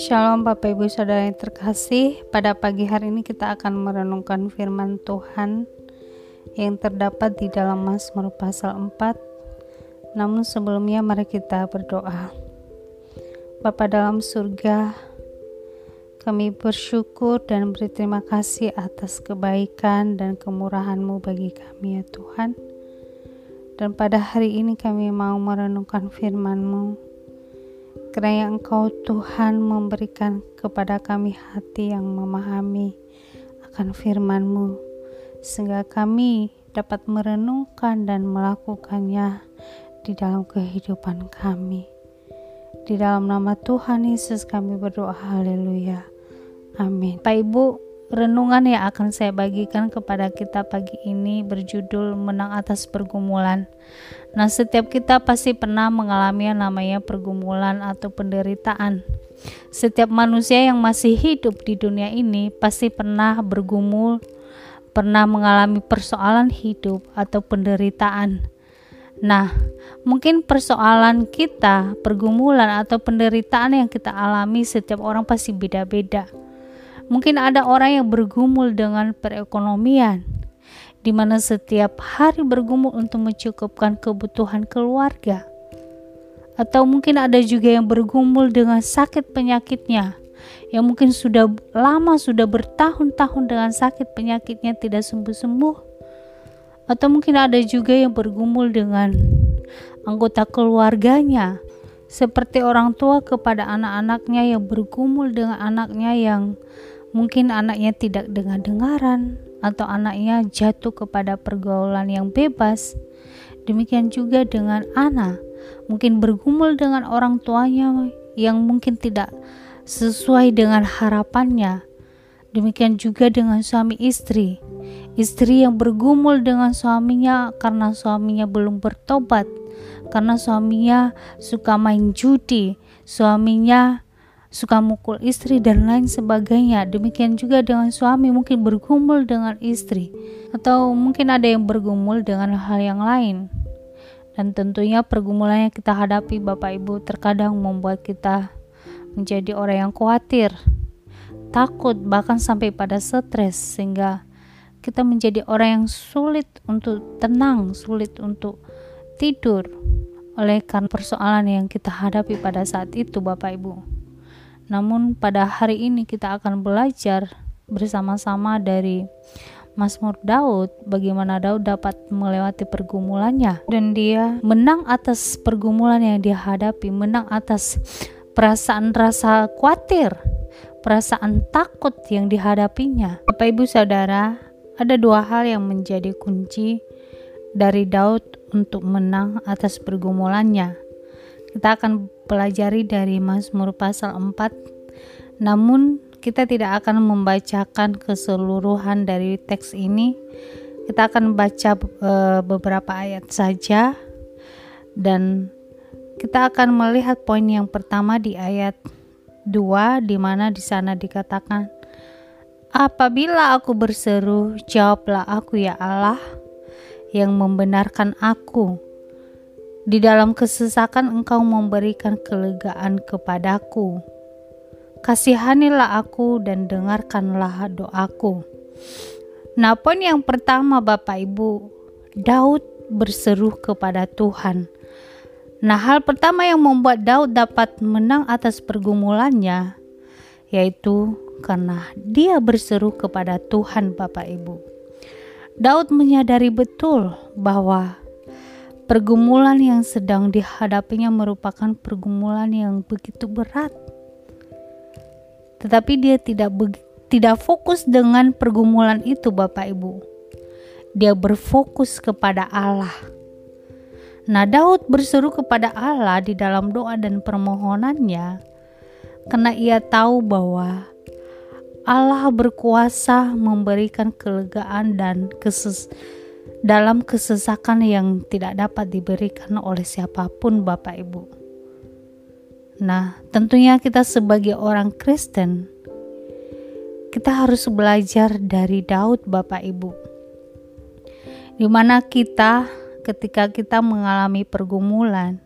Shalom Bapak Ibu Saudara yang terkasih. Pada pagi hari ini kita akan merenungkan firman Tuhan Yang terdapat di dalam Mazmur pasal 4 Namun sebelumnya mari kita berdoa. Bapa dalam surga Kami bersyukur dan berterima kasih atas kebaikan dan kemurahan-Mu bagi kami ya Tuhan Dan pada hari ini kami mau merenungkan firman-Mu Kiranya Engkau Tuhan memberikan kepada kami hati yang memahami akan firman-Mu sehingga kami dapat merenungkan dan melakukannya di dalam kehidupan kami. Di dalam nama Tuhan Yesus kami berdoa haleluya. Amin. Pak Ibu, renungan yang akan saya bagikan kepada kita pagi ini berjudul menang atas pergumulan. Nah, setiap kita pasti pernah mengalami yang namanya pergumulan atau penderitaan. Setiap manusia yang masih hidup di dunia ini pasti pernah bergumul, pernah mengalami persoalan hidup atau penderitaan. Nah, mungkin persoalan kita, pergumulan atau penderitaan yang kita alami setiap orang pasti beda-beda. Mungkin ada orang yang bergumul dengan perekonomian, di mana setiap hari bergumul untuk mencukupkan kebutuhan keluarga. Atau mungkin ada juga yang bergumul dengan sakit penyakitnya, yang mungkin sudah lama, sudah bertahun-tahun dengan sakit penyakitnya tidak sembuh-sembuh. Atau mungkin ada juga yang bergumul dengan anggota keluarganya, seperti orang tua kepada anak-anaknya yang bergumul dengan anaknya yang mungkin anaknya tidak dengar-dengaran, atau anaknya jatuh kepada pergaulan yang bebas. Demikian juga dengan anak, mungkin bergumul dengan orang tuanya yang mungkin tidak sesuai dengan harapannya. Demikian juga dengan suami istri. Istri yang bergumul dengan suaminya karena suaminya belum bertobat, karena suaminya suka main judi, suaminya suka mukul istri dan lain sebagainya. Demikian juga dengan suami mungkin bergumul dengan istri atau mungkin ada yang bergumul dengan hal yang lain. Dan tentunya pergumulan yang kita hadapi Bapak Ibu terkadang membuat kita menjadi orang yang khawatir, takut bahkan sampai pada stres sehingga kita menjadi orang yang sulit untuk tenang, sulit untuk tidur oleh karena persoalan yang kita hadapi pada saat itu Bapak Ibu. Namun pada hari ini kita akan belajar bersama-sama dari Mazmur Daud bagaimana Daud dapat melewati pergumulannya dan dia menang atas pergumulan yang dia hadapi, menang atas perasaan rasa khawatir, perasaan takut yang dihadapinya. Bapak Ibu Saudara, ada dua hal yang menjadi kunci dari Daud untuk menang atas pergumulannya. Kita akan pelajari dari Mazmur pasal 4. Namun kita tidak akan membacakan keseluruhan dari teks ini. Kita akan baca e, beberapa ayat saja dan kita akan melihat poin yang pertama di ayat 2 di mana di sana dikatakan Apabila aku berseru, jawablah aku ya Allah yang membenarkan aku di dalam kesesakan engkau memberikan kelegaan kepadaku. Kasihanilah aku dan dengarkanlah doaku. Nah, poin yang pertama Bapak Ibu, Daud berseru kepada Tuhan. Nah, hal pertama yang membuat Daud dapat menang atas pergumulannya yaitu karena dia berseru kepada Tuhan Bapak Ibu. Daud menyadari betul bahwa Pergumulan yang sedang dihadapinya merupakan pergumulan yang begitu berat. Tetapi dia tidak tidak fokus dengan pergumulan itu Bapak Ibu. Dia berfokus kepada Allah. Nah, Daud berseru kepada Allah di dalam doa dan permohonannya karena ia tahu bahwa Allah berkuasa memberikan kelegaan dan keses dalam kesesakan yang tidak dapat diberikan oleh siapa pun Bapak Ibu. Nah, tentunya kita sebagai orang Kristen kita harus belajar dari Daud Bapak Ibu. Di mana kita ketika kita mengalami pergumulan,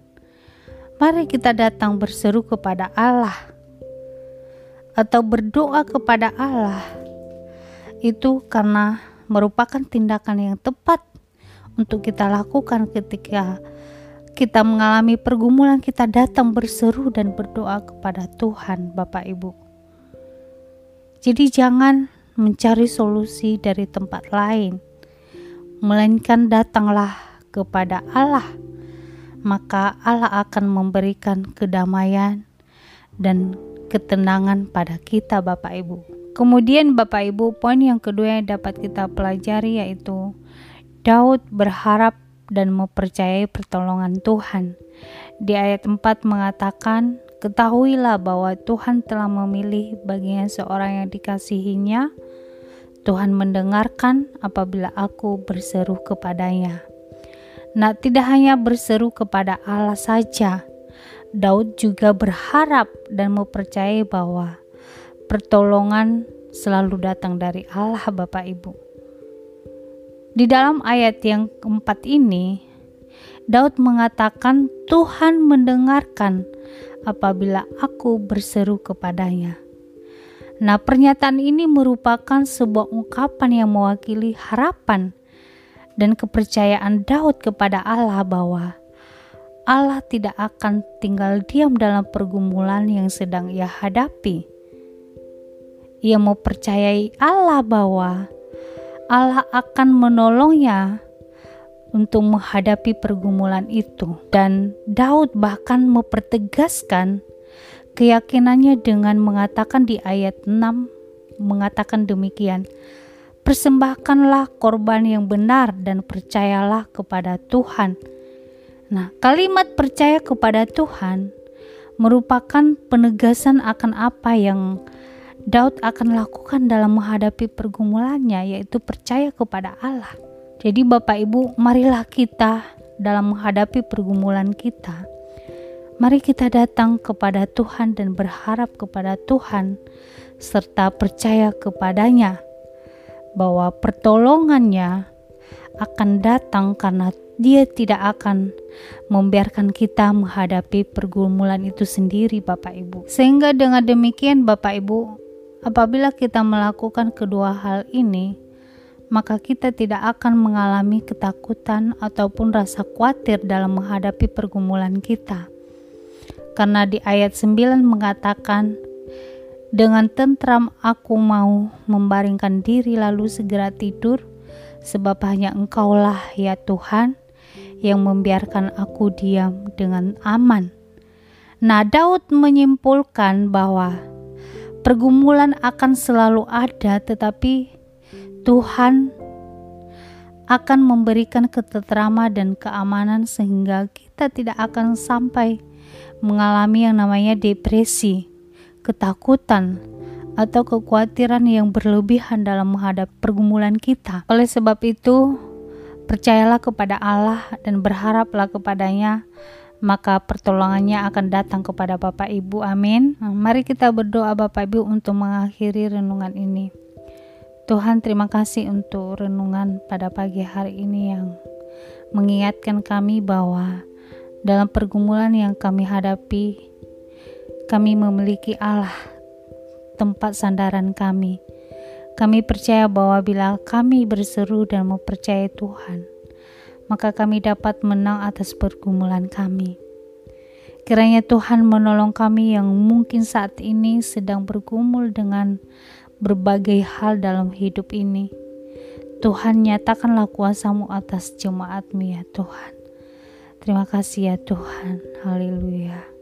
mari kita datang berseru kepada Allah atau berdoa kepada Allah itu karena merupakan tindakan yang tepat untuk kita lakukan ketika kita mengalami pergumulan kita datang berseru dan berdoa kepada Tuhan Bapak Ibu. Jadi jangan mencari solusi dari tempat lain, melainkan datanglah kepada Allah maka Allah akan memberikan kedamaian dan ketenangan pada kita Bapak Ibu. Kemudian Bapak Ibu, poin yang kedua yang dapat kita pelajari yaitu Daud berharap dan mempercayai pertolongan Tuhan. Di ayat 4 mengatakan, Ketahuilah bahwa Tuhan telah memilih bagian seorang yang dikasihinya. Tuhan mendengarkan apabila aku berseru kepadanya. Nah, tidak hanya berseru kepada Allah saja, Daud juga berharap dan mempercayai bahwa pertolongan selalu datang dari Allah Bapak Ibu. Di dalam ayat yang keempat ini, Daud mengatakan Tuhan mendengarkan apabila aku berseru kepadanya. Nah, pernyataan ini merupakan sebuah ungkapan yang mewakili harapan dan kepercayaan Daud kepada Allah bahwa Allah tidak akan tinggal diam dalam pergumulan yang sedang ia hadapi. Ia mau percayai Allah bahwa Allah akan menolongnya untuk menghadapi pergumulan itu dan Daud bahkan mempertegaskan keyakinannya dengan mengatakan di ayat 6 mengatakan demikian persembahkanlah korban yang benar dan percayalah kepada Tuhan. Nah, kalimat percaya kepada Tuhan merupakan penegasan akan apa yang Daud akan lakukan dalam menghadapi pergumulannya, yaitu percaya kepada Allah. Jadi, Bapak Ibu, marilah kita dalam menghadapi pergumulan kita. Mari kita datang kepada Tuhan dan berharap kepada Tuhan, serta percaya kepadanya bahwa pertolongannya akan datang karena dia tidak akan membiarkan kita menghadapi pergumulan itu sendiri Bapak Ibu. Sehingga dengan demikian Bapak Ibu, apabila kita melakukan kedua hal ini, maka kita tidak akan mengalami ketakutan ataupun rasa khawatir dalam menghadapi pergumulan kita. Karena di ayat 9 mengatakan, dengan tentram aku mau membaringkan diri lalu segera tidur, sebab hanya Engkaulah ya Tuhan yang membiarkan aku diam dengan aman. Nah, Daud menyimpulkan bahwa pergumulan akan selalu ada, tetapi Tuhan akan memberikan ketentraman dan keamanan sehingga kita tidak akan sampai mengalami yang namanya depresi ketakutan, atau kekhawatiran yang berlebihan dalam menghadapi pergumulan kita. Oleh sebab itu, percayalah kepada Allah dan berharaplah kepadanya, maka pertolongannya akan datang kepada Bapak Ibu. Amin. Mari kita berdoa Bapak Ibu untuk mengakhiri renungan ini. Tuhan terima kasih untuk renungan pada pagi hari ini yang mengingatkan kami bahwa dalam pergumulan yang kami hadapi, kami memiliki Allah, tempat sandaran kami. Kami percaya bahwa bila kami berseru dan mempercayai Tuhan, maka kami dapat menang atas pergumulan kami. Kiranya Tuhan menolong kami yang mungkin saat ini sedang bergumul dengan berbagai hal dalam hidup ini. Tuhan nyatakanlah kuasamu atas jemaatmu ya Tuhan. Terima kasih ya Tuhan. Haleluya.